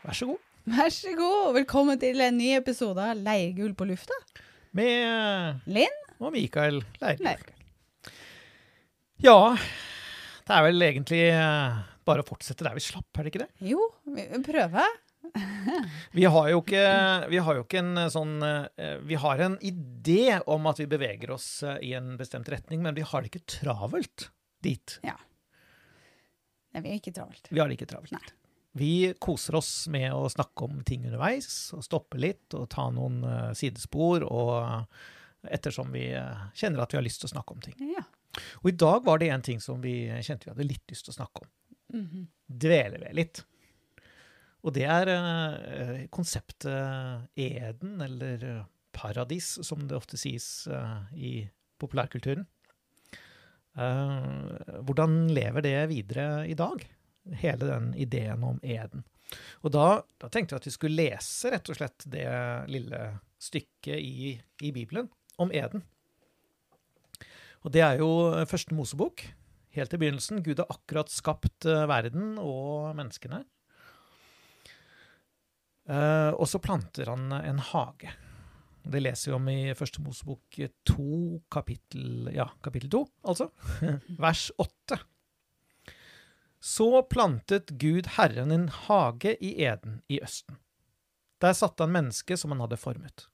Vær så god. Vær så god. Velkommen til en ny episode av Leirgull på lufta. Med Linn og Mikael Leirgull. Ja, det er vel egentlig eh, bare å fortsette der vi slapp, er det ikke det? Jo, vi prøver. Vi har jo ikke, vi har jo ikke en eh, sånn eh, Vi har en idé om at vi beveger oss i en bestemt retning, men vi har det ikke travelt dit. Nei, vi er ikke travelt. Vi har det ikke travelt. Nei. Vi koser oss med å snakke om ting underveis, og stoppe litt og ta noen eh, sidespor, og eh, ettersom vi eh, kjenner at vi har lyst til å snakke om ting. Ja. Og i dag var det en ting som vi kjente vi hadde litt lyst til å snakke om. Mhm. Dvele ved litt. Og det er konseptet eden, eller paradis, som det ofte sies i populærkulturen. Hvordan lever det videre i dag? Hele den ideen om eden. Og da, da tenkte jeg at vi skulle lese rett og slett det lille stykket i, i Bibelen om eden. Og det er jo første Mosebok. Helt i begynnelsen. Gud har akkurat skapt eh, verden og menneskene. Eh, og så planter han en hage. Det leser vi om i første Mosebok 2, kapittel, ja, kapittel 2, altså. Vers 8. Så plantet Gud Herren en hage i Eden i Østen. Der satte han mennesket som han hadde formet.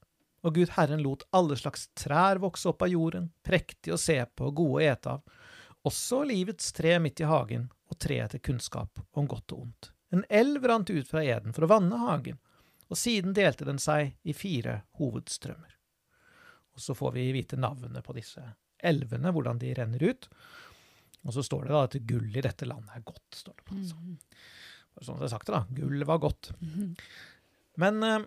Og Gud Herren lot alle slags trær vokse opp av jorden, prektige å se på og gode å ete av, også livets tre midt i hagen og treet til kunnskap om godt og ondt. En elv rant ut fra Eden for å vanne hagen, og siden delte den seg i fire hovedstrømmer. Og så får vi vite navnet på disse elvene, hvordan de renner ut. Og så står det da at gull i dette landet er godt, står det på. Altså. Sånn det er sagt, da. Gull var godt. Mhm. Men eh,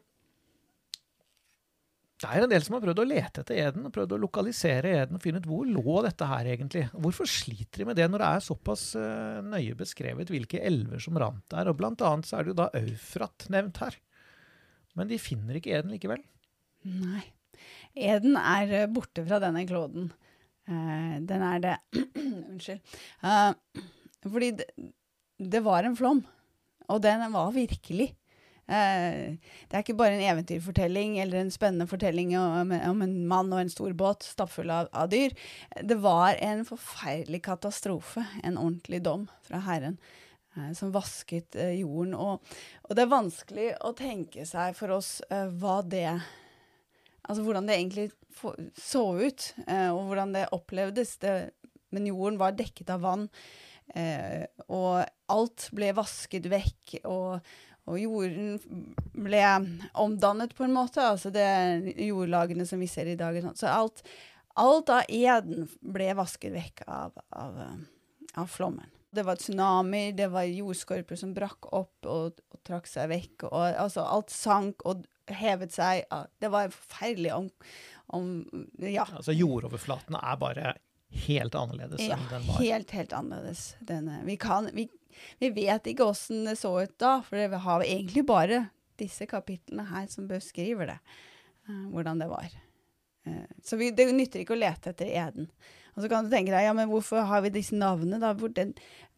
det er en del som har prøvd å lete etter eden, og prøvd å lokalisere eden og finne ut hvor lå dette her egentlig. Hvorfor sliter de med det når det er såpass eh, nøye beskrevet hvilke elver som rant der? Og blant annet så er det jo da Eufrat nevnt her. Men de finner ikke eden likevel. Nei. Eden er eh, borte fra denne kloden. Eh, den er det Unnskyld. Eh, fordi det, det var en flom, og den var virkelig. Eh, det er ikke bare en eventyrfortelling eller en spennende fortelling om, om en mann og en stor båt stappfull av, av dyr. Det var en forferdelig katastrofe, en ordentlig dom fra Herren, som vasket jorden. Og, og det er vanskelig å tenke seg for oss hva det Altså hvordan det egentlig så ut, eh, og hvordan det opplevdes. Det, men jorden var dekket av vann, eh, og alt ble vasket vekk. og og jorden ble omdannet på en måte. Altså det jordlagene som vi ser i dag. Så alt, alt av eden ble vasket vekk av, av, av flommen. Det var tsunamier, det var jordskorper som brakk opp og, og trakk seg vekk. Og, altså alt sank og hevet seg. Ja, Det var forferdelig om, om Ja. Altså Jordoverflaten er bare helt annerledes Ja, enn den var. helt, helt annerledes. Denne. Vi, kan, vi, vi vet ikke åssen det så ut da, for vi har egentlig bare disse kapitlene her som beskriver det. eh, hvordan det var. Eh, så vi, det nytter ikke å lete etter eden. Og så kan du tenke deg, ja, men hvorfor har vi disse navnene da? Hvor den,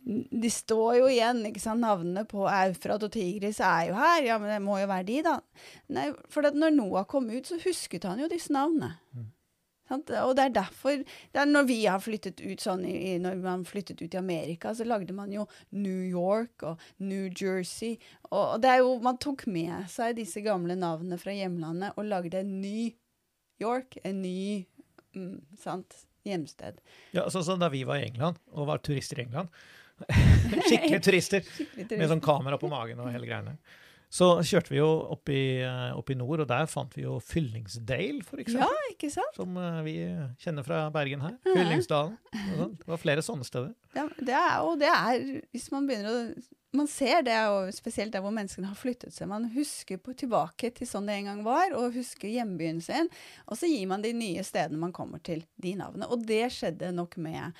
de står jo igjen, ikke sant? Navnene på Eufrat og Tigris er jo her. Ja, men det må jo være de, da. Nei, for når Noah kom ut, så husket han jo disse navnene. Sant? Og det er derfor det er Når vi har flyttet ut sånn i, Når man flyttet ut i Amerika, så lagde man jo New York og New Jersey. Og, det er jo Man tok med seg disse gamle navnene fra hjemlandet og lagde en ny York, en ny mm, sant, hjemsted. Ja, sånn som da vi var i England og var turister i England. Skikkelige turister Skikkelig med sånn kamera på magen og hele greiene. Så kjørte vi jo opp i, eh, opp i nord, og der fant vi jo Fyllingsdale, for Ja, eksempel. ikke sant? Som eh, vi kjenner fra Bergen her. Ja. Fyllingsdalen. sånn. Det var flere sånne steder. Ja, det er, og det er Hvis man begynner å Man ser det, og spesielt der hvor menneskene har flyttet seg. Man husker på, tilbake til sånn det en gang var, og husker hjembyen sin. Og så gir man de nye stedene man kommer til, de navnene. Og det skjedde nok med,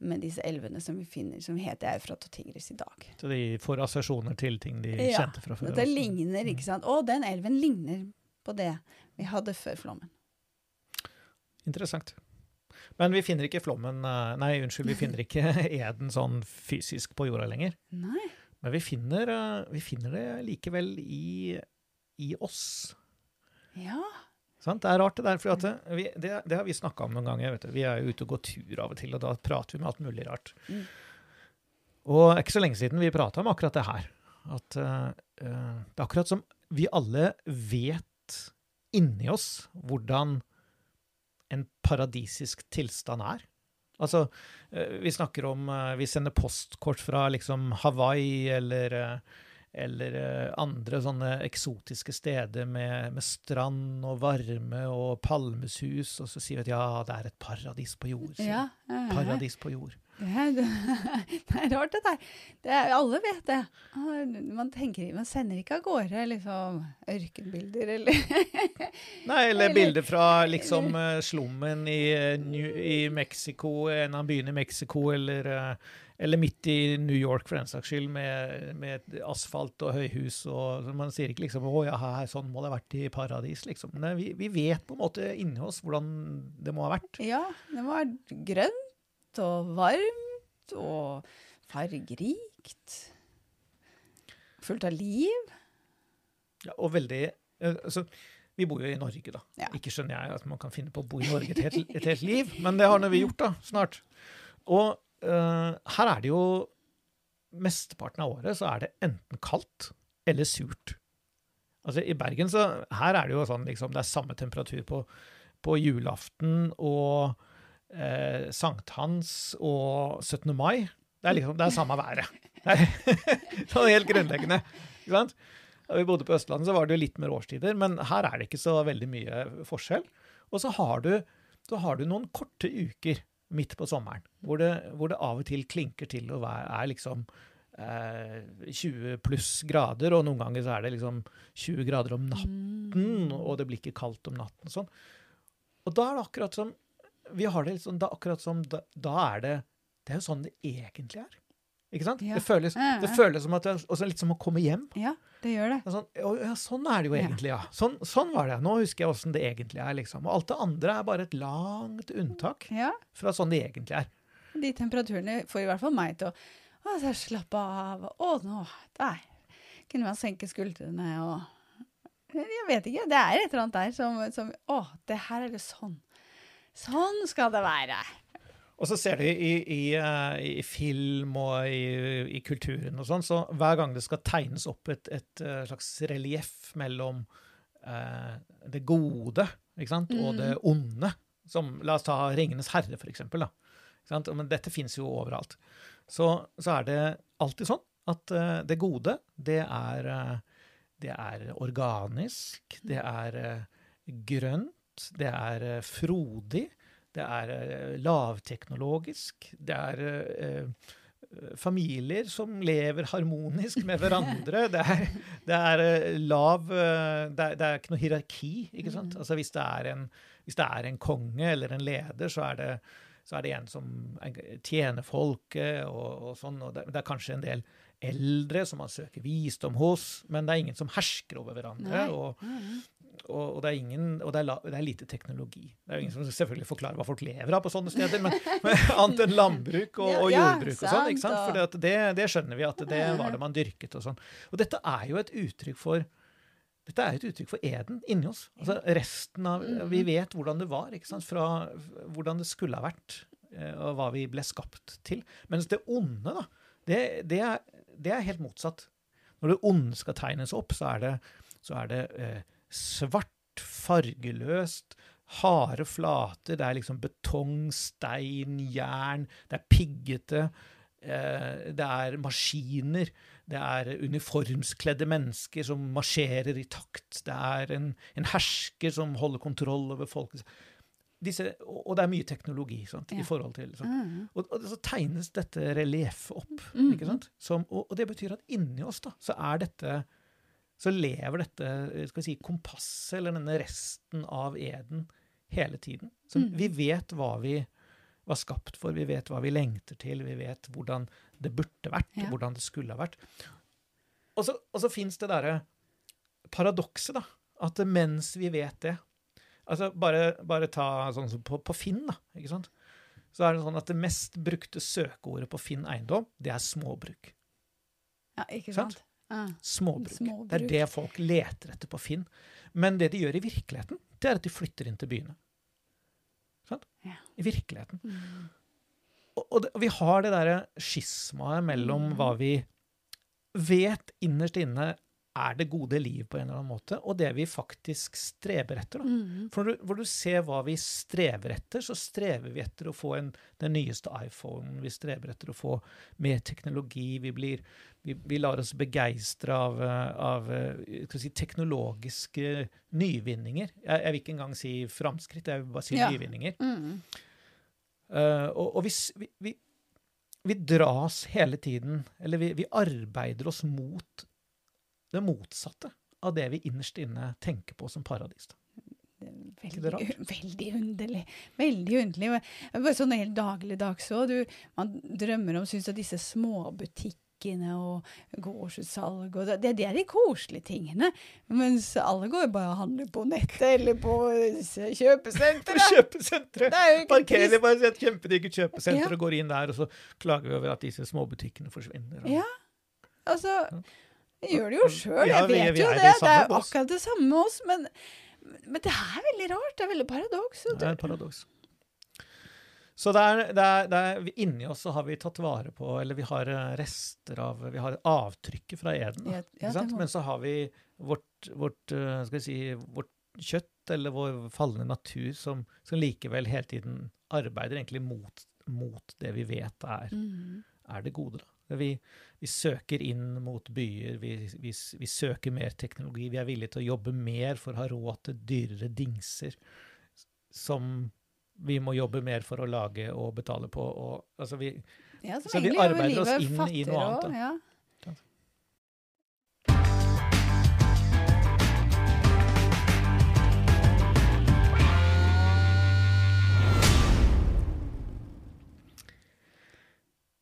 med disse elvene som vi finner, som heter Eufrat og Tigris i dag. Så de får assosiasjoner til ting de Ja, kjente fra før. Ja, det ligner, ikke sant. Å, den elven ligner på det vi hadde før flommen. Interessant. Men vi finner ikke flommen eh, Nei, unnskyld, vi finner ikke eden sånn fysisk på jorda lenger. Nei. Men vi finner, eh, vi finner det likevel i, i oss. Ja. Sant? Det er rart, det der. For at det, vi, det, det har vi snakka om noen ganger. Vet du. Vi er jo ute og går tur av og til, og da prater vi med alt mulig rart. Mm. Og ikke så lenge siden vi prata om akkurat det her. At eh, eh, det er akkurat som vi alle vet inni oss hvordan en paradisisk tilstand er. Altså, uh, vi snakker om uh, Vi sender postkort fra liksom Hawaii eller eh, eller eh, andre sånne eksotiske steder med, med strand og varme og palmeshus, og så sier vi at ja, det er et paradis på jord. Ja, ja. ja. Paradis på jord. Det er, det rart, dette her. Det er, alle vet det. Ah, Man, tenker, man sender ikke av gårde liksom, ørkenbilder eller Nei, eller bilder fra liksom eh, slummen i, eh, i Mexico, en av byene i Mexico, eller, eller midt i New York, for den saks skyld, med, med asfalt og høyhus. Og, man sier ikke liksom 'Å ja, her, sånn må det ha vært i paradis', liksom. Nei, vi, vi vet på en måte inni oss hvordan det må ha vært. Ja, det må ha vært grønt og varmt og fargerikt. Fullt av liv. Ja, og veldig eh, altså, Vi bor jo i Norge, da. Ja. Ikke skjønner jeg at man kan finne på å bo i Norge et helt, et helt liv, men det har nå vi gjort, da, snart. Og eh, her er det jo Mesteparten av året så er det enten kaldt eller surt. Altså I Bergen så Her er det jo sånn liksom Det er samme temperatur på, på julaften og eh, sankthans og 17. mai. Det er liksom Det er samme været. Det er sånn helt grunnleggende. Ikke sant? Da vi bodde på Østlandet, så var det jo litt mer årstider, men her er det ikke så veldig mye forskjell. Og så har du, så har du noen korte uker midt på sommeren, hvor det, hvor det av og til klinker til og er, liksom eh, 20 pluss grader, og noen ganger så er det liksom 20 grader om natten, og det blir ikke kaldt om natten sånn. Og da er det akkurat som Vi har det litt sånn da, akkurat som da, da er det Det er jo sånn det egentlig er. Ikke sant? Ja. Det, føles, det føles som at det er litt som å komme hjem. Ja, det gjør det. Det er Sånn, ja, sånn er det jo egentlig, ja. Sånn, sånn var det. Nå husker jeg åssen det egentlig er. liksom. Og alt det andre er bare et langt unntak Ja, fra sånn det egentlig er. De temperaturene får i hvert fall meg til å å, slappe av. Å, nå Der kunne man senke skuldrene og Jeg vet ikke. Det er et eller annet der som, som Å, det her er det sånn. Sånn skal det være. Og så ser du i, i, eh, i film og i, i kulturen og sånn, så hver gang det skal tegnes opp et, et eh, slags relieff mellom eh, det gode sant, og det onde som, La oss ta 'Ringenes herre', for eksempel. Da. Men dette fins jo overalt. Så, så er det alltid sånn at eh, det gode, det er, eh, det er organisk, det er eh, grønt, det er frodig, det er eh, lavteknologisk, det er eh, familier som lever harmonisk med hverandre. Det er, det er eh, lav det er, det er ikke noe hierarki, ikke sant? Altså hvis det, en, hvis det er en konge eller en leder, så er det, så er det en som tjener folket og, og sånn. Og det, det er kanskje en del eldre som man søker visdom hos, men det er ingen som hersker over hverandre. Nei. Og, og, og, det er ingen, og det er, det er lite teknologi. Det er jo ingen som selvfølgelig forklarer hva folk lever av på sånne steder, men, men annet enn landbruk og, og jordbruk og sånn. For det, det skjønner vi at det var det man dyrket og sånn. Og dette er jo et uttrykk for dette er et uttrykk for eden inni oss. Altså resten av, Vi vet hvordan det var, ikke sant? fra hvordan det skulle ha vært, eh, og hva vi ble skapt til. Mens det onde, da, det, det, er, det er helt motsatt. Når det onde skal tegnes opp, så er det, så er det eh, svart, fargeløst, harde flater. Det er liksom betong, stein, jern. Det er piggete. Eh, det er maskiner. Det er uniformskledde mennesker som marsjerer i takt. Det er en, en hersker som holder kontroll over folket. Disse, og det er mye teknologi sant, Ja. i forhold til sånn. Mm. Og, og så tegnes dette relieffet opp. Mm. sant? Som, og, og det betyr at inni oss da, så er dette så lever dette skal vi si, kompasset, eller denne resten av eden, hele tiden. Så Mm. vi vet hva vi var skapt for, vi vet hva vi lengter til, vi vet hvordan det burde vært, Ja. hvordan det skulle ha vært. Og så, og så fins det derre paradokset, da. At mens vi vet det altså Bare, bare ta sånn som på, på Finn, da. ikke sant? Så er det sånn at det mest brukte søkeordet på Finn eiendom, det er småbruk. Ja, ikke Sant? sant? Ja. Småbruk. Småbruk. Det er det folk leter etter på Finn. Men det de gjør i virkeligheten, det er at de flytter inn til byene. Sant? Ja. I virkeligheten. Mm. Og, og, det, og vi har det derre skismaet mellom Mm. hva vi vet innerst inne er det gode liv på en eller annen måte, og det vi faktisk streber etter. Da. Mm. For når du, hvor du ser hva vi strever etter, så strever vi etter å få en, den nyeste iPhonen. Vi strever etter å få mer teknologi. Vi, blir, vi, vi lar oss begeistre av, eh, av eh, si, teknologiske nyvinninger. Jeg, jeg vil ikke engang si framskritt, jeg vil bare si Ja. nyvinninger. Mm. Uh, og og vi, s- vi, vi, vi dras hele tiden, eller vi, vi arbeider oss mot det motsatte av det vi innerst inne tenker på som paradis. Da. Veldig, veldig underlig. Veldig underlig. Er Bare sånn helt dagligdags òg. Man drømmer om syns at disse småbutikkene og gårdsutsalg og det, det er de koselige tingene. Mens alle går bare og handler på nettet eller på kjøpesenteret. Kjøpesenteret! Er jo Parkerer bare et kjempedigert kjøpesenter Ja. og går inn der, og så klager vi over at disse småbutikkene forsvinner. og- Ja, altså Jeg gjør det jo sjøl, Ja, jeg vi- vet vi jo det. Det er akkurat det samme med oss. Men, men det er veldig rart. Det er veldig paradoks. Det er et paradoks. Så det er, det er, det er, inni oss så har vi tatt vare på, eller vi har eh, rester av Vi har avtrykket fra eden. Ja, ja? Men så har vi vårt, vårt, eh, skal vi si, vårt kjøtt, eller vår falne natur, som, som likevel hele tiden arbeider egentlig mot, mot det vi vet er, Mm. er det gode. Da. Vi, vi søker inn mot byer, vi, vi, vi søker mer teknologi. Vi er villige til å jobbe mer for å ha råd til dyrere dingser som vi må jobbe mer for å lage og betale på. Og, altså vi, Ja, Så vi arbeider oss inn i noe annet, også. Ja.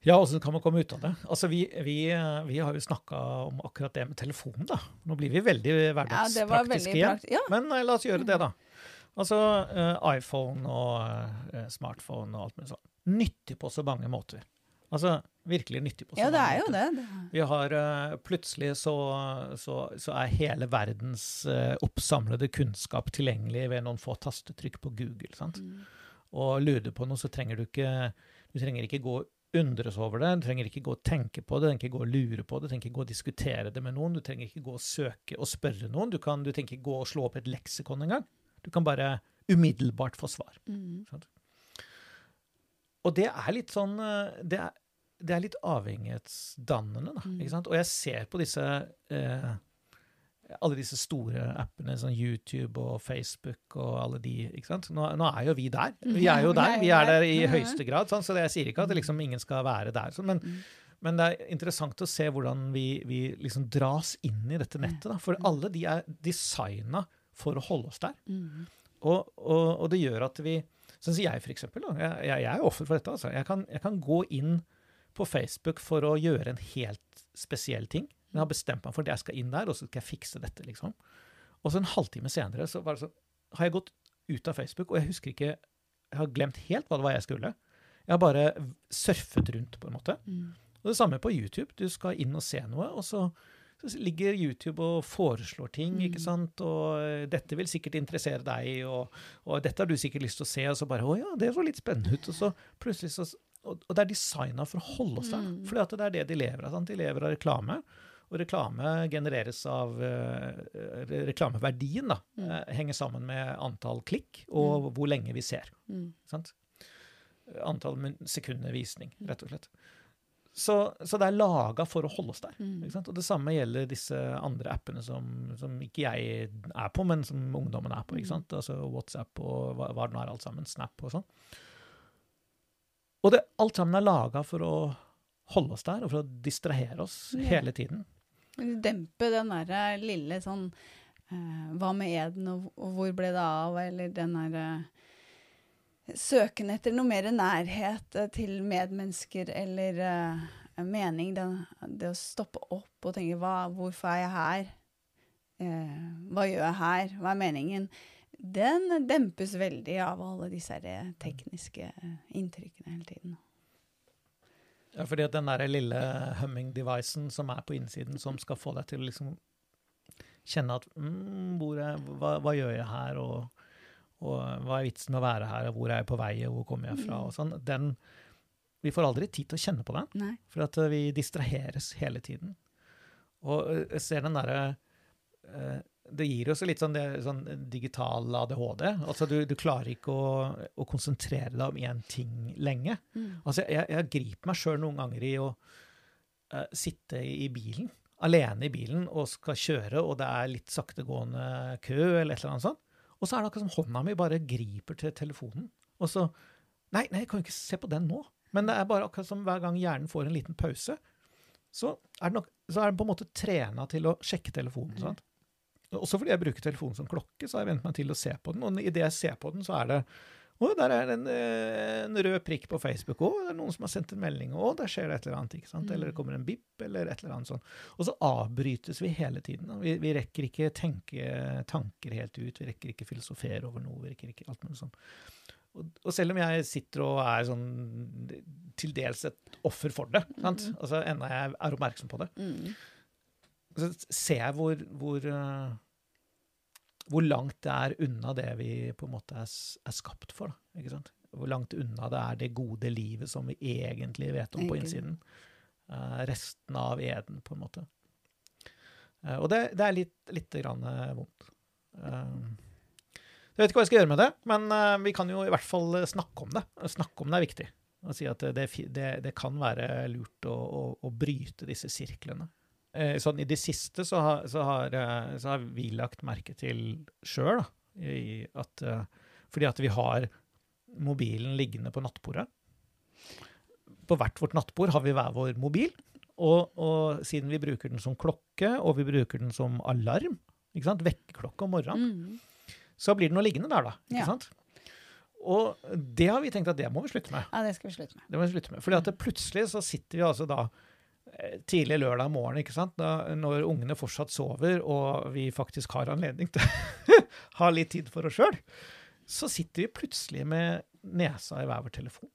Ja, åssen kan man komme ut av det? Altså, vi, vi, vi har jo snakka om akkurat det med telefonen, da. Nå blir vi veldig ja, hverdagspraktiske veldig igjen. Ja. Men eh, la oss gjøre det, da. Altså eh, iPhone og eh, smartphone og alt mulig sånn. Nyttig på så mange måter. Altså virkelig nyttig på så ja, det er jo måter. det. Vi har eh, Plutselig så, så, så er hele verdens oppsamlede kunnskap tilgjengelig ved noen få tastetrykk på Google. sant? Mm. Og lurer du på noe, så trenger du ikke du trenger ikke gå undres over det, du trenger ikke gå og tenke på det, du trenger ikke gå og lure på det, du trenger ikke gå og diskutere det med noen, du trenger ikke gå og søke og spørre noen, du, kan, du trenger ikke gå og slå opp et leksikon engang. Du kan bare umiddelbart få svar. Mm. Og det er litt sånn eh, Det er, det er litt avhengighetsdannende, da. Mm. Ikke sant? Og jeg ser på disse eh, alle disse store appene, sånn YouTube og Facebook og alle de. ikke sant? Nå, nå er jo vi der. Vi er jo der. Vi er der i høyeste grad. Sånn, Så det, jeg sier ikke at liksom ingen skal være der. sånn, men, Mm. men det er interessant å se hvordan vi, vi liksom dras inn i dette nettet. da, For alle de er designa for å holde oss der. Mm. Og, og, og det gjør at vi Sånn som jeg, for eksempel. Da, jeg, jeg er offer for dette. altså. Jeg kan, jeg kan gå inn på Facebook for å gjøre en helt spesiell ting. Jeg har bestemt meg for at jeg skal inn der, og så skal jeg fikse dette. liksom. Og så en halvtime senere så, så, har jeg gått ut av Facebook, og jeg husker ikke Jeg har glemt helt hva det var jeg skulle. Jeg har bare surfet rundt, på en måte. Mm. Og det samme på YouTube. Du skal inn og se noe, og så, så ligger YouTube og foreslår ting, Mm. ikke sant. Og eh, dette vil sikkert interessere deg, og, og dette har du sikkert lyst til å se. Og så bare Å ja, det så litt spennende ut. Og så plutselig så Og, og det er designa for å holde oss der. Mm. For det er det de lever av. Sant? De lever av reklame. Og reklame genereres av uh, Reklameverdien da, Mm. uh, henger sammen med antall klikk og hvor lenge vi ser. Mm. Sant? Antall sekunder visning, rett og slett. Så, så det er laga for å holde oss der. Mm. Ikke sant? Og det samme gjelder disse andre appene som, som ikke jeg er på, men som ungdommen er på. Mm. ikke sant? Altså WhatsApp og hva, hva det nå er alt sammen. Snap og sånn. Og det, alt sammen er laga for å holde oss der, og for å distrahere oss Ja. hele tiden. Dempe den derre lille sånn eh, Hva med eden, og, og hvor ble det av? Eller den derre Søken etter noe mer nærhet eh, til medmennesker eller uh, mening. Det, det å stoppe opp og tenke hva, Hvorfor er jeg her? Uh, hva gjør jeg her? Hva er meningen? Den dempes veldig av alle disse tekniske inntrykkene hele tiden. Ja, fordi at den der lille humming-devicen som er på innsiden, som skal få deg til å liksom kjenne at mm, hvor er, hva, hva gjør jeg her, og, og hva er vitsen med å være her, og hvor er jeg på vei, og hvor kommer jeg fra, og sånn, den Vi får aldri tid til å kjenne på den, Nei. for at eh, vi distraheres hele tiden. Og eh, jeg ser den derre eh, Det gir oss litt sånn, det, sånn digital ADHD. Altså du, du klarer ikke å, å konsentrere deg om én ting lenge. Mm. Altså, jeg, jeg griper meg sjøl noen ganger i å uh, sitte i bilen, alene i bilen, og skal kjøre, og det er litt saktegående kø, eller et eller annet sånt. Og så er det akkurat som hånda mi bare griper til telefonen. Og så Nei, nei, jeg kan jo ikke se på den nå. Men det er bare akkurat som hver gang hjernen får en liten pause, så er den, nok, så er den på en måte trena til å sjekke telefonen. sant? Også fordi jeg bruker telefonen som klokke, så har jeg vent meg til å se på den. Og idet jeg ser på den, så er det å, der er det en, eh, en rød prikk på Facebook. òg. det er noen som har sendt en melding. og der skjer det et eller annet. ikke sant? Eller det kommer en bip, eller et eller annet sånt. Og så avbrytes vi hele tiden. Vi, vi rekker ikke tenke tanker helt ut. Vi rekker ikke filosofere over noe. Vi rekker ikke alt mulig sånn. Og, og selv om jeg sitter og er sånn til dels et offer for det, sant? altså enda jeg er oppmerksom på det, Mm. så ser jeg hvor, hvor, eh, hvor langt det er unna det vi på en måte er, er skapt for. Da, ikke sant? Hvor langt unna det er det gode livet som vi egentlig vet om på innsiden. Uh, resten av eden, på en måte. Uh, og det, det er litt, litt grann eh, vondt. Jeg vet ikke hva jeg skal gjøre med det, men vi kan jo i hvert fall snakke om det. Snakke om det er viktig. Og si at det, det, det, det kan være lurt å, å, å bryte disse sirklene. Eh, sånn I det siste så har, så har, eh, så har vi lagt merke til sjøl at eh, Fordi at vi har mobilen liggende på nattbordet. På hvert vårt nattbord har vi hver vår mobil. Og, og siden vi bruker den som klokke, og vi bruker den som alarm, ikke sant? vekkerklokke om morgenen, Mm. så blir den nå liggende der, da. ikke Ja. sant? Og det har vi tenkt at det må vi slutte med. Ja, det skal vi slutte med. Det må vi slutte med. Fordi at plutselig så sitter vi altså da tidlig lørdag morgen, ikke sant? Da, når ungene fortsatt sover, og vi faktisk har anledning til å ha litt tid for oss sjøl, så sitter vi plutselig med nesa i hver vår telefon.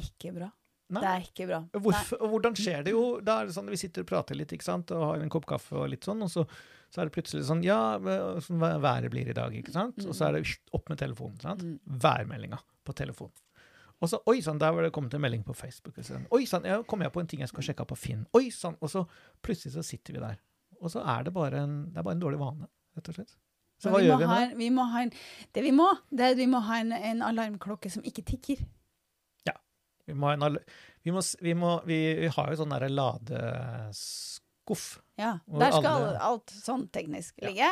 Ikke bra. Nei. Det er ikke bra. Hvorfor, hvordan skjer det jo? Da er det sånn Vi sitter og prater litt ikke sant? og har en kopp kaffe og litt sånn, og så, så er det plutselig sånn Ja, sånn været blir i dag, ikke sant? Og så er det opp med telefonen. sant? Mm. Værmeldinga på telefonen. Og så Oi sann, der var det kommet en melding på Facebook. og sånn, Oi sann, ja, kom jeg på en ting jeg skal sjekke på Finn. Oi sann. Og så plutselig så sitter vi der. Og så er det bare en, det er bare en dårlig vane, rett og slett. Så hva vi gjør vi nå? Vi må ha en, det vi må, det er at vi må ha en, en alarmklokke som ikke tikker. Ja. Vi må ha en alarm... vi, må, vi, må, vi, vi har jo sånn derre ladeskuff. Ja, Der skal alle- alt sånn teknisk Ja. ligge.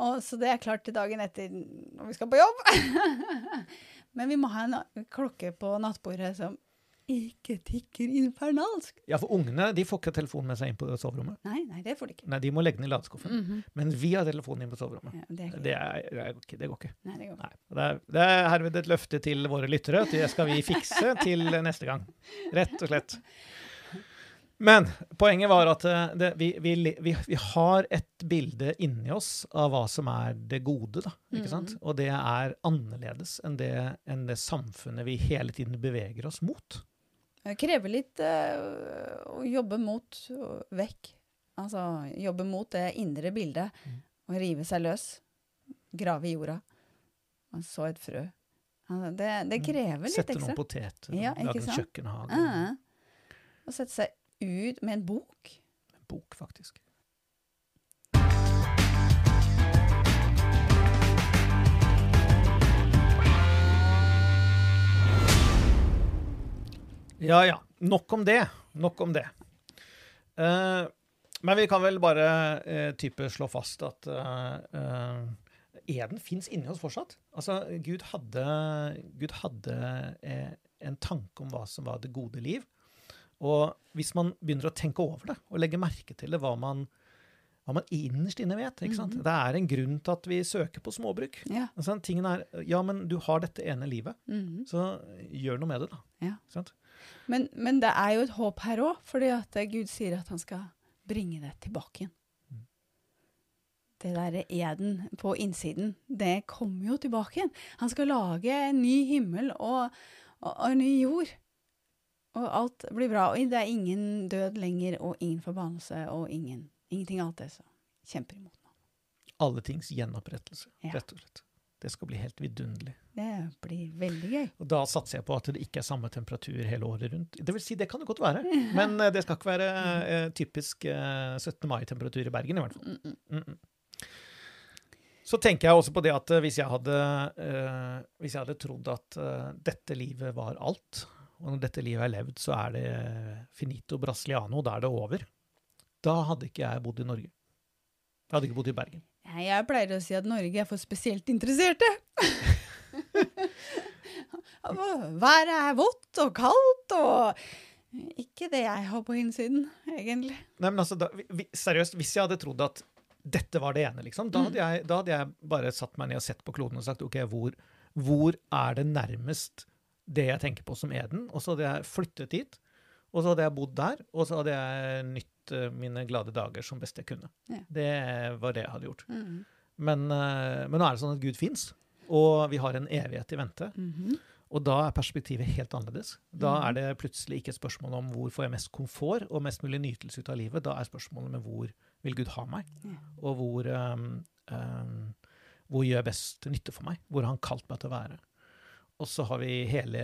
Og så det er klart til dagen etter når vi skal på jobb. Men vi må ha en klokke på nattbordet som ikke tikker infernalsk. Ja, for ungene de får ikke telefonen med seg inn på soverommet. Nei, nei, det får de ikke. Nei, de må legge den i ladeskuffen. Mhm. Men vi har telefonen inn på soverommet. ja, det. Det, er, det, er, det går ikke. Nei, det går ikke. Nei. Det er, det er herved et løfte til våre lyttere det skal vi fikse til neste gang. Rett og slett. Men poenget var at eh, det, vi, vi, vi, vi har et bilde inni oss av hva som er det gode, da. Ikke sant? Og det er annerledes enn det, enn det samfunnet vi hele tiden beveger oss mot. Det krever litt eh, å jobbe mot og vekk. Altså jobbe mot det indre bildet. Mm. Og rive seg løs. Grave i jorda. Og så et frø. Altså, det, det krever litt ekstra. Sette noen poteter, Ja, lage en kjøkkenhage. Uh -huh. Og sette seg ut med en bok. En bok, faktisk. Ja ja, nok om det. Nok om det. Uh, men vi kan vel bare uh, type slå fast at uh, eden fins inni oss fortsatt. Altså, Gud hadde, Gud hadde en tanke om hva som var det gode liv. Og hvis man begynner å tenke over det, og legge merke til det, hva man, hva man innerst inne vet ikke sant? Mm. Det er en grunn til at vi søker på småbruk. Ja. Altså, tingen er, ja, men du har dette ene livet, mm. så gjør noe med det, da. Ja. Sånn? Men, men det er jo et håp her òg, fordi at Gud sier at han skal bringe det tilbake igjen. Mm. Det derre eden på innsiden, det kommer jo tilbake igjen. Han skal lage en ny himmel og, og, og en ny jord. Og alt blir bra. Og det er ingen død lenger, og ingen forbannelse, og ingen, ingenting av alt det. som kjemper imot nå. Alle tings gjenopprettelse, Ja. rett og slett. Det skal bli helt vidunderlig. Det blir veldig gøy. Og da satser jeg på at det ikke er samme temperatur hele året rundt. Det vil si, det kan det godt være, men eh, det skal ikke være eh, typisk eh, 17. mai-temperatur i Bergen, i hvert fall. Mm -mm. Mm -mm. Så tenker jeg også på det at eh, hvis jeg hadde, eh, hvis jeg hadde trodd at eh, dette livet var alt, og når dette livet er levd, så er det finito brasiliano, da er det over, da hadde ikke jeg bodd i Norge. Jeg hadde ikke bodd i Bergen. Jeg pleier å si at Norge er for spesielt interesserte. Været er vått og kaldt og ikke det jeg har på innsiden, egentlig. Nei, men altså, da, vi- seriøst, hvis jeg hadde trodd at dette var det ene, liksom, da hadde, jeg, da hadde jeg bare satt meg ned og sett på kloden og sagt ok, hvor, hvor er det nærmest det jeg tenker på som Eden? Og så hadde jeg flyttet dit, og så hadde jeg bodd der, og så hadde jeg nytt eh, mine glade dager som best jeg kunne. Ja. Det var det jeg hadde gjort. Mm. Men, eh, men nå er det sånn at Gud fins, og vi har en evighet i vente. Mhm. Og da er perspektivet helt annerledes. Da er det plutselig ikke et spørsmål om hvor får jeg mest komfort og mest mulig nytelse ut av livet. Da er spørsmålet med hvor vil Gud ha meg, og hvor, um, um, hvor gjør jeg best nytte for meg? Hvor har han kalt meg til å være? Og så har vi hele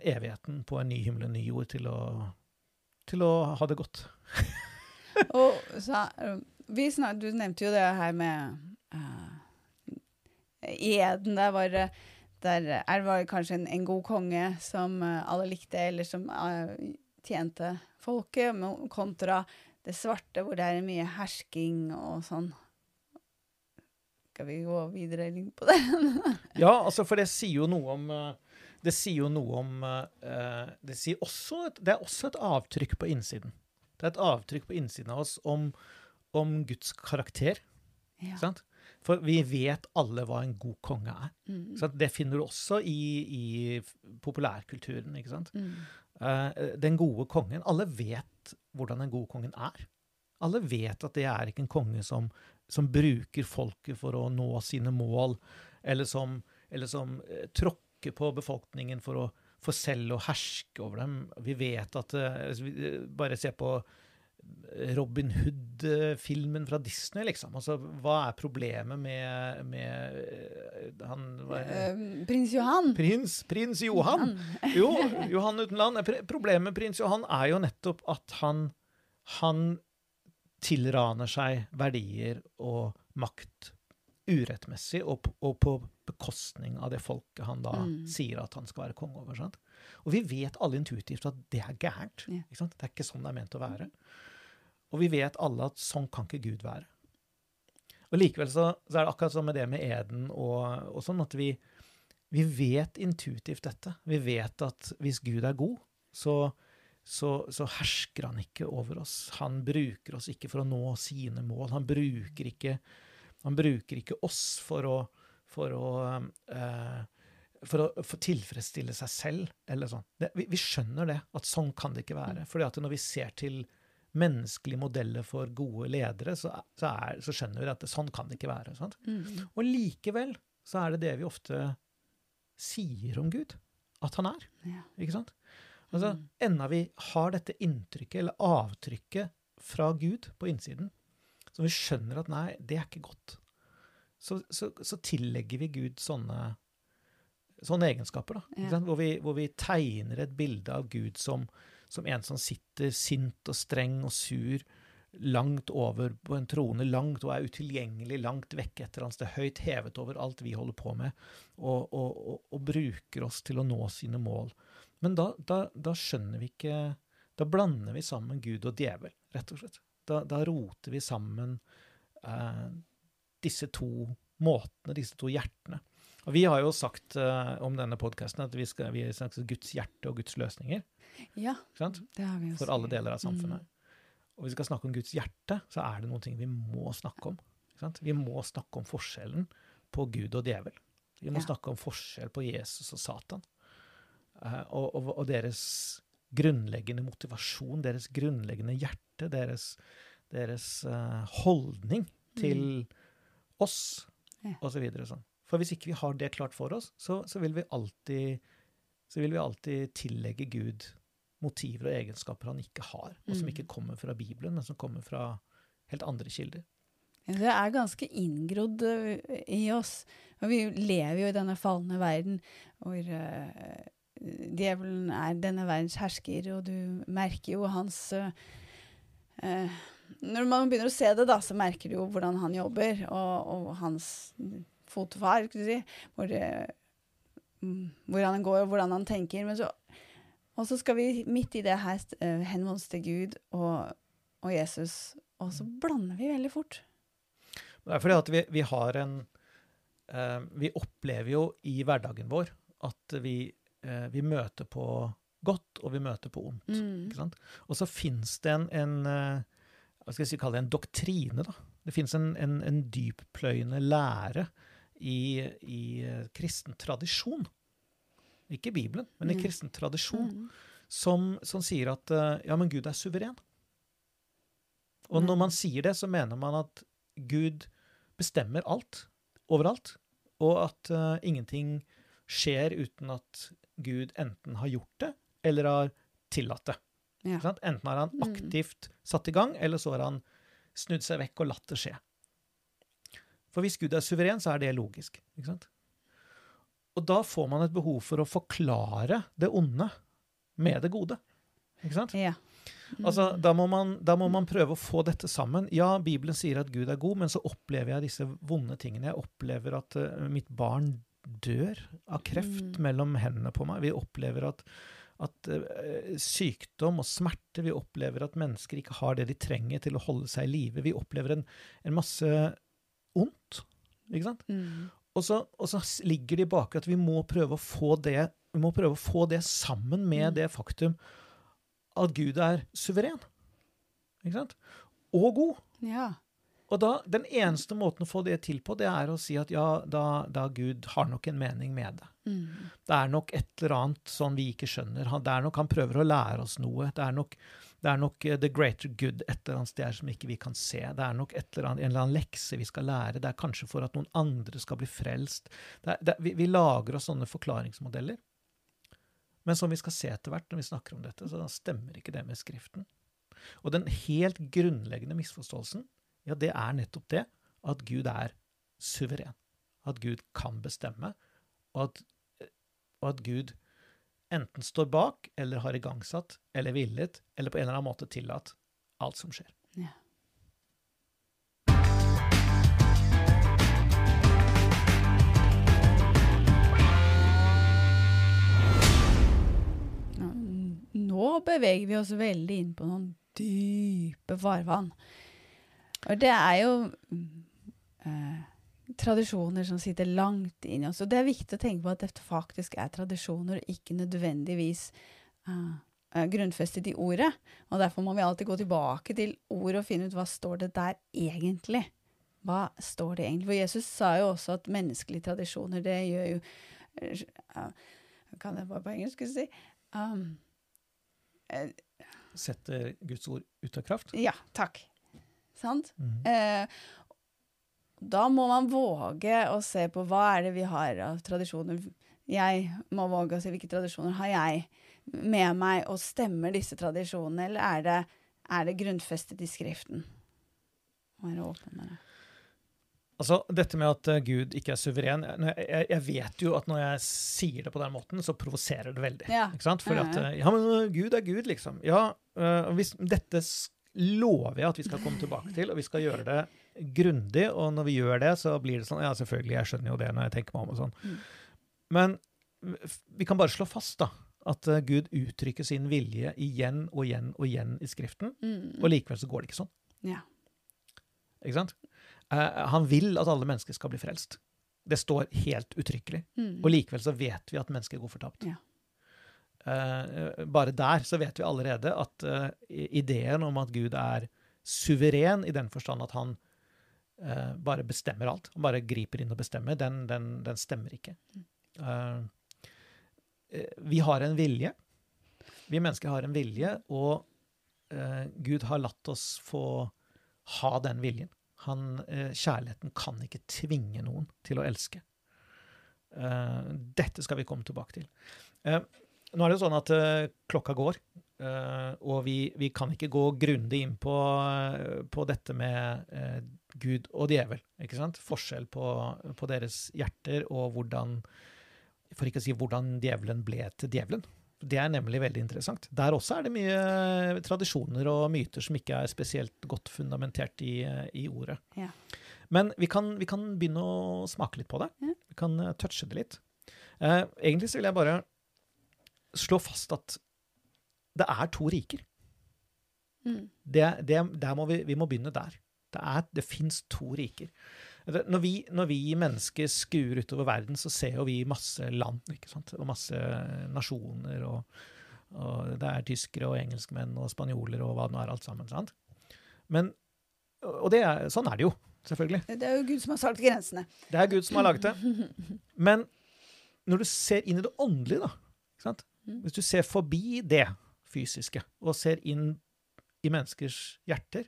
evigheten på en ny himmel og ny jord til å, til å ha det godt. Og så, eh, snak, du nevnte jo det her med uh, Eden. Der var, der er, var kanskje en, en god konge som eh, alle likte, eller som uh, tjente folket, kontra det svarte, hvor det er mye hersking og sånn. Skal vi gå videre inn på det? Ja, altså, for det sier jo noe om eh, Det sier jo noe om eh, Det sier også et, Det er også et avtrykk på innsiden. Det er et avtrykk på innsiden av oss om, om Guds karakter. Ja. sant? For vi vet alle hva en god konge er. Mm. sant? Det finner du også i, i populærkulturen. ikke sant? Mm. Uh, den gode kongen Alle vet hvordan den gode kongen er. Alle vet at det er ikke en konge som, som bruker folket for å nå sine mål, eller som, eller som eh, tråkker på befolkningen for, å, for selv å herske over dem. Vi vet at eh, altså, eh, Bare se på Robin Hood-filmen fra Disney, liksom. Altså, hva er problemet med, med han Prins Johan. Prins, prins Johan. Jo, Johan uten land. Problemet med prins Johan er jo nettopp at han, han tilraner seg verdier og makt urettmessig, og, og på bekostning av det folket han da Mm. sier at han skal være konge over. Sant? Og vi vet alle intuitivt at det er gærent. Sant? Det er ikke sånn det er ment å være. Og vi vet alle at sånn kan ikke Gud være. Og likevel så, så er det akkurat som med det med eden og, og sånn, at vi, vi vet intuitivt dette. Vi vet at hvis Gud er god, så, så, så hersker han ikke over oss. Han bruker oss ikke for å nå sine mål. Han bruker ikke, han bruker ikke oss for å, for å eh, for å for tilfredsstille seg selv, eller sånn. Det, vi, vi skjønner det, at sånn kan det ikke være. Fordi at når vi ser til menneskelige modeller for gode ledere, så, så, er, så skjønner vi at det, sånn kan det ikke være. Mm. Og likevel så er det det vi ofte sier om Gud, at han er. Ja. Ikke sant? Altså, Mm. Enda vi har dette inntrykket, eller avtrykket, fra Gud på innsiden, så vi skjønner at nei, det er ikke godt, så, så, så tillegger vi Gud sånne, sånne egenskaper, da. Ja. Hvor, vi, hvor vi tegner et bilde av Gud som, som en som sitter sint og streng og sur, langt over på en trone, langt og er utilgjengelig, langt vekke et eller annet sted, høyt hevet over alt vi holder på med, og, og, og, og bruker oss til å nå sine mål. Men da, da, da skjønner vi ikke Da blander vi sammen Gud og djevel, rett og slett. Da, da roter vi sammen eh, disse to måtene, disse to hjertene. Og vi har jo sagt eh, om denne podkasten at vi skal vi snakker Guds hjerte og Guds løsninger. Ja, sant? det har vi jo For alle deler av samfunnet. Og hvis vi skal snakke om Guds hjerte, så er det noen ting vi må snakke om. Sant? Vi må snakke om forskjellen på Gud og djevel. Vi må Ja. snakke om forskjell på Jesus og Satan. Eh, og, og, og deres grunnleggende motivasjon, deres grunnleggende hjerte, deres, deres eh, holdning til oss, Ja. og så. Sånn. For hvis ikke vi har det klart for oss, så, så, vil vi alltid, så vil vi alltid tillegge Gud motiver og egenskaper han ikke har, og som Mm. ikke kommer fra Bibelen, men som kommer fra helt andre kilder. Det er ganske inngrodd eh, i oss. Og vi lever jo i denne falne verden hvor djevelen er denne verdens hersker, og du merker jo hans eh, eh, Når man begynner å se det, da, så merker du jo hvordan han jobber, og, og hans fotfar, skal du si, hvor, eh, mm, hvor han går, og hvordan han tenker. Men så, og så skal vi midt i det her uh, henvende oss til Gud og, og Jesus, og så blander vi veldig fort. Det er fordi at vi, vi har en eh, Vi opplever jo i hverdagen vår at vi, eh, vi møter på godt, og vi møter på ondt. Mm. Og så fins det en, en eh, hva skal jeg si, kalle det en doktrine. da. Det fins en, en, en dyppløyende lære i, i eh, kristen tradisjon. Ikke Bibelen, men i Mm. kristen tradisjon. Mm. Som, som sier at eh, ja, men Gud er suveren. Og når Mm. man sier det, så mener man at Gud bestemmer alt, overalt, og at uh, ingenting skjer uten at Gud enten har gjort det, eller har tillatt det. Ja. Enten har han Mm. aktivt satt i gang, eller så har han snudd seg vekk og latt det skje. For hvis Gud er suveren, så er det logisk. Og da får man et behov for å forklare det onde med det gode. Ikke sant? Ja. Mm. Altså, da må, man, da må man prøve å få dette sammen. Ja, Bibelen sier at Gud er god, men så opplever jeg disse vonde tingene. Jeg opplever at uh, mitt barn dør av kreft Mm. mellom hendene på meg. Vi opplever at, at uh, sykdom og smerte Vi opplever at mennesker ikke har det de trenger til å holde seg i live. Vi opplever en, en masse ondt. Ikke sant? Mm. Og så, og så ligger det i bakgrunnen at vi må prøve å få det vi må prøve å få det sammen med Mm. det faktum at Gud er suveren. Ikke sant? Og god. Ja. Og da, den eneste måten å få det til på, det er å si at ja, da, da Gud har nok en mening med det. Mm. Det er nok et eller annet sånn vi ikke skjønner. Han, det er nok han prøver å lære oss noe. Det er nok, det er nok eh, the greater good et eller annet sted som ikke vi kan se. Det er nok et eller annet, en eller annen lekse vi skal lære. Det er kanskje for at noen andre skal bli frelst. Det er, det, vi, vi lager oss sånne forklaringsmodeller. Men som vi skal se etter hvert når vi snakker om dette, så stemmer ikke det med Skriften. Og den helt grunnleggende misforståelsen, ja, det er nettopp det at Gud er suveren. At Gud kan bestemme, og at, og at Gud enten står bak, eller har igangsatt, eller villet, eller på en eller annen måte tillatt alt som skjer. Ja. Nå- beveger vi oss veldig inn på noen dype farvann. Og det er jo eh, tradisjoner som sitter langt inni oss. Og det er viktig å tenke på at dette faktisk er tradisjoner, og ikke nødvendigvis eh, grunnfestet i ordet. Og derfor må vi alltid gå tilbake til ordet og finne ut hva står det der egentlig. Hva står det egentlig? For Jesus sa jo også at menneskelige tradisjoner, det gjør jo eh, Kan jeg bare på engelsk si? Um, eh, Setter Guds ord ut av kraft. ja, takk. Sant? Mm. Eh, da må man våge å se på hva er det vi har av tradisjoner. Jeg må våge å se hvilke tradisjoner har jeg med meg, og stemmer disse tradisjonene, eller er det, er det grunnfestet i Skriften? Være åpen med det. Altså, dette med at eh, Gud ikke er suveren jeg, jeg, jeg vet jo at når jeg sier det på den måten, så provoserer det veldig. Ja. Ikke sant? For at ja. eh, men eh, Gud er Gud, liksom. Ja, hvis, dette s- lover jeg at vi skal komme tilbake til, og vi skal gjøre det grundig. Og når vi gjør det, så blir det sånn Ja, selvfølgelig, jeg skjønner jo det når jeg tenker meg om og sånn. Mm. Men vi kan bare slå fast, da, at eh, Gud uttrykker sin vilje igjen og igjen og igjen i Skriften, Mm. og likevel så går det ikke sånn. Ja. Ikke sant? Eh, han vil at alle mennesker skal bli frelst. Det står helt uttrykkelig. Mm. Og likevel så vet vi at mennesker går fortapt. Ja. Eh, bare der så vet vi allerede at eh, ideen om at Gud er suveren i den forstand at han eh, bare bestemmer alt, han bare griper inn og bestemmer, den, den, den stemmer ikke. Vi har en vilje. Vi mennesker har en vilje, og Gud har latt oss få ha den viljen. Han, kjærligheten kan ikke tvinge noen til å elske. Dette skal vi komme tilbake til. Nå er det jo sånn at eh, klokka går. eh, og vi, vi kan ikke gå grundig inn på, eh, på dette med Gud og djevel. ikke sant? Forskjell på, på deres hjerter og hvordan For ikke å si hvordan djevelen ble til djevelen. Det er nemlig veldig interessant. Der også er det mye tradisjoner og myter som ikke er spesielt godt fundamentert i, i ordet. Ja. Men vi kan, vi kan begynne å smake litt på det. Vi kan touche det litt. Eh, egentlig så vil jeg bare slå fast at det er to riker. Mm. Det, det, der må vi, vi må begynne der. Det, er- det fins to riker. Når vi, når vi mennesker skuer utover verden, så ser jo vi masse land og masse nasjoner. Og, og det er tyskere og engelskmenn og spanjoler og hva det nå er, alt sammen. sant? Men, og det er, sånn er det jo, selvfølgelig. Det er jo Gud som har satt grensene. Det er Gud som har laget det. Men når du ser inn i det åndelige, da. Hvis du ser forbi det fysiske og ser inn i menneskers hjerter,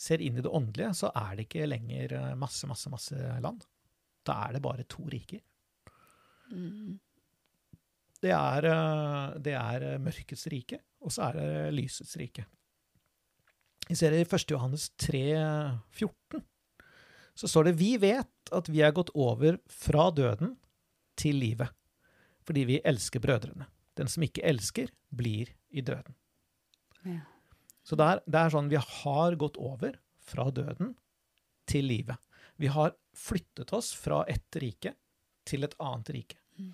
ser inn i det åndelige, så er det ikke lenger eh, masse, masse, masse land. Da er det bare to riker. Mm. Det er, eh, det er eh, mørkets rike, og så er det lysets rike. Vi ser det i 1. Johannes 3, 14. Så står det Vi vet at vi er gått over fra døden til livet, fordi vi elsker brødrene. Den som ikke elsker, blir i døden. Ja. Så det er, det er sånn vi har gått over fra døden til livet. Vi har flyttet oss fra ett rike til et annet rike. Mm.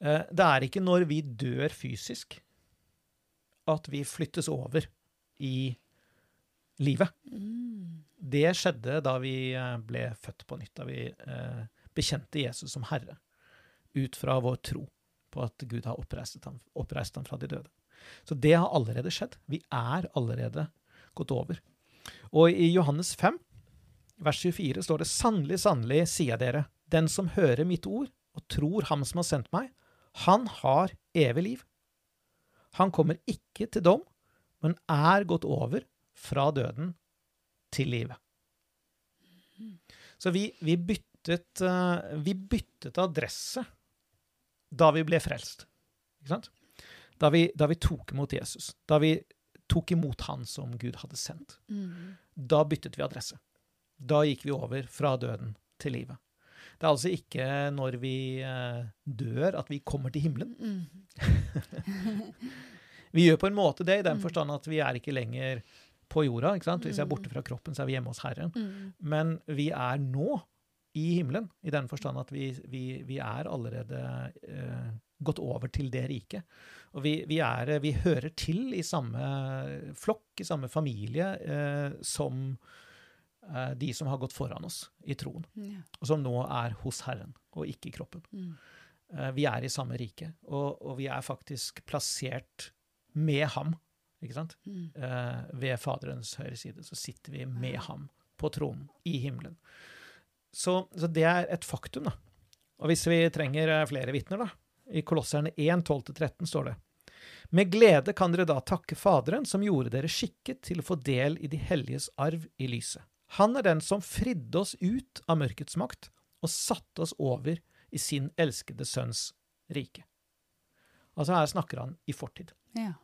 Eh, Det er ikke når vi dør fysisk at vi flyttes over i livet. Mm. Det skjedde da vi eh, ble født på nytt, da vi eh, bekjente Jesus som Herre, ut fra vår tro på at Gud har oppreist ham, oppreist ham fra de døde. Så det har allerede skjedd. Vi er allerede gått over. Og i Johannes 5, vers 24, står det sannelig, sannelig, sier dere, den som hører mitt ord og tror ham som har sendt meg, han har evig liv. Han kommer ikke til dom, men er gått over fra døden til livet. Så vi, vi, byttet, eh, vi byttet adresse da vi ble frelst. Ikke sant? Da vi, da vi tok imot Jesus. Da vi tok imot han som Gud hadde sendt. Mm. Da byttet vi adresse. Da gikk vi over fra døden til livet. Det er altså ikke når vi eh, dør at vi kommer til himmelen. Mm. Vi gjør på en måte det i den Mm. forstand at vi er ikke lenger på jorda. ikke sant? Hvis vi er borte fra kroppen, så er vi hjemme hos Herren. Mm. Men vi er nå i himmelen, i den forstand at vi, vi, vi er allerede eh, gått over til det riket. Og vi, vi, er, vi hører til i samme flokk, i samme familie, eh, som eh, de som har gått foran oss i troen, Ja. og som nå er hos Herren, og ikke i kroppen. Mm. Eh, vi er i samme rike, og, og vi er faktisk plassert med ham, ikke sant? Mm. eh, ved Faderens høyre side, så sitter vi med ham på tronen i himmelen. Så, så det er et faktum, da. Og hvis vi trenger eh, flere vitner, da. I Kolosserne 1, 12-13 står det Med glede kan dere da takke Faderen, som gjorde dere skikket til å få del i de helliges arv i lyset. Han er den som fridde oss ut av mørkets makt og satte oss over i sin elskede sønns rike. Altså her snakker han i fortid. Ja.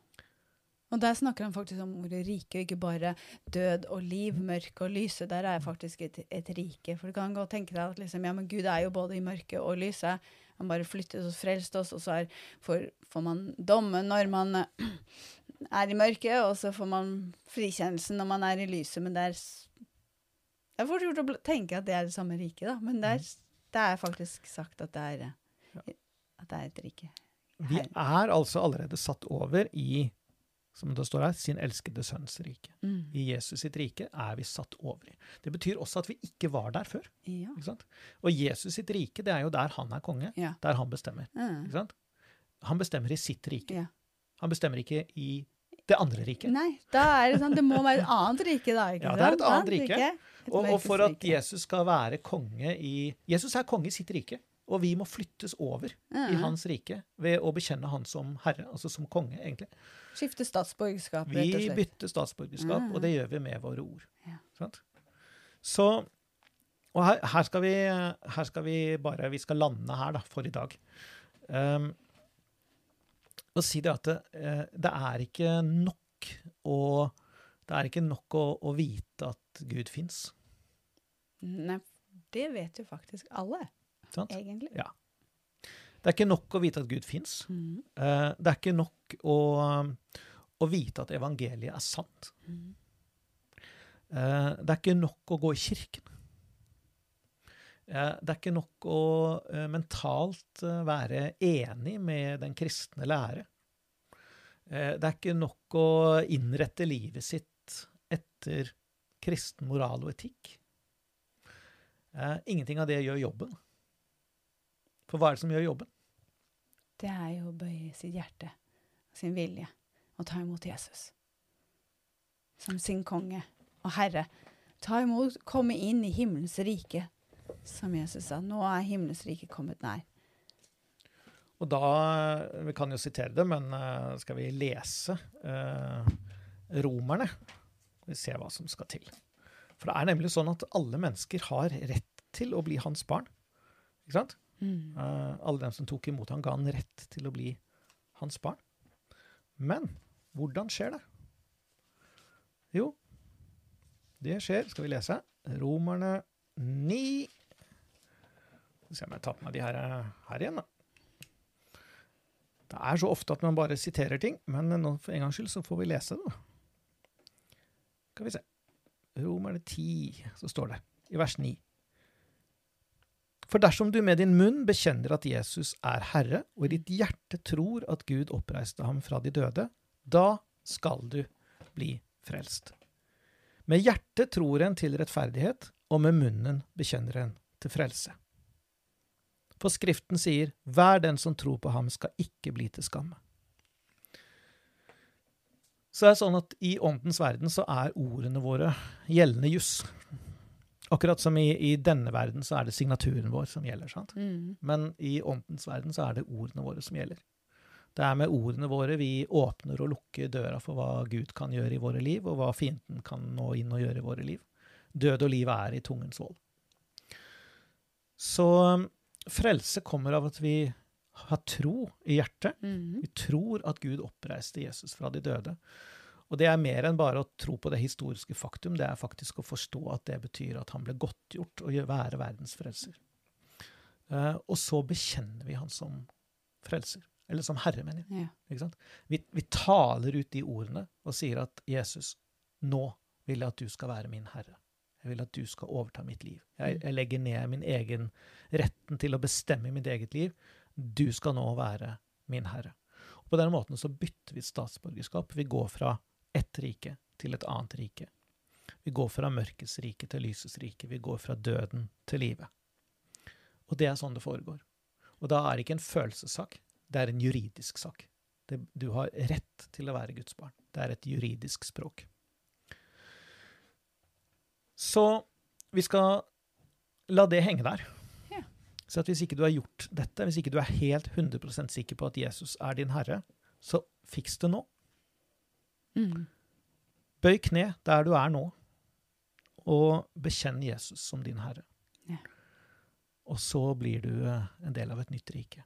Og der snakker han faktisk om ordet rike, ikke bare død og liv, mørke og lyse. Der er faktisk et, et rike. For du kan godt tenke deg at liksom, ja, men Gud er jo både i mørket og lyset. Han bare flyttet oss, frelst oss, og så er, får, får man dommen når man er i mørket, og så får man frikjennelsen når man er i lyset. Men det er Det er fort gjort å tenke at det er det samme riket, da. Men det er, det er faktisk sagt at det er, at det er et rike. Vi er altså allerede satt over i, som det står her, sin elskede sønns rike. Mm. I Jesus sitt rike er vi satt over i. Det betyr også at vi ikke var der før. Ja. Og Jesus sitt rike, det er jo der han er konge. Ja. Der han bestemmer. Mm. Han bestemmer i sitt rike. Ja. Han bestemmer ikke i det andre riket. Nei, da er det sånn, det må være et annet rike da, ikke Ja, det er et annet rike. Og, og for at. Jesus skal være konge i Jesus er konge i sitt rike, og vi må flyttes over i hans rike ved å bekjenne han som herre, altså som konge, egentlig. Skifte statsborgerskap, rett og Vi bytter statsborgerskap, ja. og det gjør vi med våre ord. Ja. Sant? Så Og her, her, skal vi, her skal vi bare Vi skal lande her, da, for i dag. Um, og si det at det, eh, det er ikke nok å Det er ikke nok å, å vite at Gud fins. Nei, det vet jo faktisk alle, Sant? egentlig. Ja. Det er ikke nok å vite at Gud fins. Mm. Eh, det er ikke nok å, å vite at evangeliet er sant. Mm. Eh, det er ikke nok å gå i kirken. Eh, det er ikke nok å mentalt være enig med den kristne lære. Det er ikke nok å innrette livet sitt etter kristen moral og etikk. Ingenting av det gjør jobben. For hva er det som gjør jobben? Det er jo å bøye sitt hjerte, sin vilje, og ta imot Jesus. Som sin konge og herre. Ta imot, komme inn i himmelens rike, som Jesus sa. Nå er himmelens rike kommet nær. Og da Vi kan jo sitere det, men eh, skal vi lese eh, romerne? Vi ser hva som skal til. For det er nemlig sånn at alle mennesker har rett til å bli hans barn. Ikke sant? Eh, alle dem som tok imot ham, ga han rett til å bli hans barn. Men hvordan skjer det? Jo, det skjer Skal vi lese? Romerne 9 Skal vi se om jeg tar på meg de her, her igjen, da. Det er så ofte at man bare siterer ting, men nå, for en gangs skyld så får vi lese det. Skal vi se. Romerne 10, så står det i vers 9. For dersom du med din munn bekjenner at Jesus er Herre, og i ditt hjerte tror at Gud oppreiste ham fra de døde, da skal du bli frelst. Med hjertet tror en til rettferdighet, og med munnen bekjenner en til frelse. For Skriften sier, hver den som tror på ham skal ikke bli til skamme. Så det er sånn at i åndens verden så er ordene våre gjeldende juss. Akkurat som i, i denne verden så er det signaturen vår som gjelder. sant? Mm. Men i åndens verden så er det ordene våre som gjelder. Det er med ordene våre vi åpner og lukker døra for hva Gud kan gjøre i våre liv, og hva fienden kan nå inn og gjøre i våre liv. Død og liv er i tungens vold. Så um, frelse kommer av at vi har tro i hjertet. Mm. Vi tror at Gud oppreiste Jesus fra de døde. Og det er mer enn bare å tro på det historiske faktum, det er faktisk å forstå at det betyr at han ble godtgjort å være verdens frelser. Eh, og så bekjenner vi han som frelser. Eller som herre, mener jeg. Ja. Ikke sant? Vi, vi taler ut de ordene og sier at Jesus, nå vil jeg at du skal være min herre. Jeg vil at du skal overta mitt liv. Jeg, jeg legger ned min egen retten til å bestemme mitt eget liv. Du skal nå være min herre. Og på den måten så bytter vi statsborgerskap. Vi går fra ett rike til et annet rike. Vi går fra mørkets rike til lysets rike. Vi går fra døden til livet. Og det er sånn det foregår. Og da er det ikke en følelsessak, det er en juridisk sak. Det, du har rett til å være Guds barn. Det er et juridisk språk. Så vi skal la det henge der. Ja. Så hvis ikke du har gjort dette, hvis ikke du er helt 100% sikker på at Jesus er din herre, så fiks det nå. Mm. Bøy kne der du er nå, og bekjenn Jesus som din herre. Ja. Og så blir du eh, en del av et nytt rike.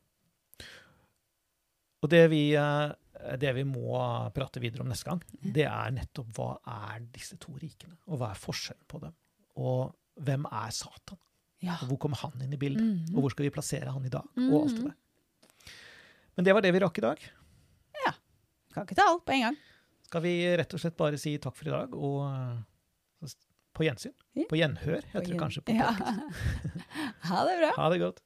Og det vi, eh, det vi må prate videre om neste gang, det er nettopp hva er disse to rikene, og hva er forskjellen på dem? Og hvem er Satan? Ja. Og hvor kommer han inn i bildet? Mhm. Og hvor skal vi plassere han i dag? Og alt det Mhm. der. Men det var det vi rakk i dag. Ja. Kan ikke ta alt på en gang. Skal vi rett og slett bare si takk for i dag, og eh, på gjensyn? På gjenhør, heter det kanskje på Ja. Ha det bra. Ha det godt.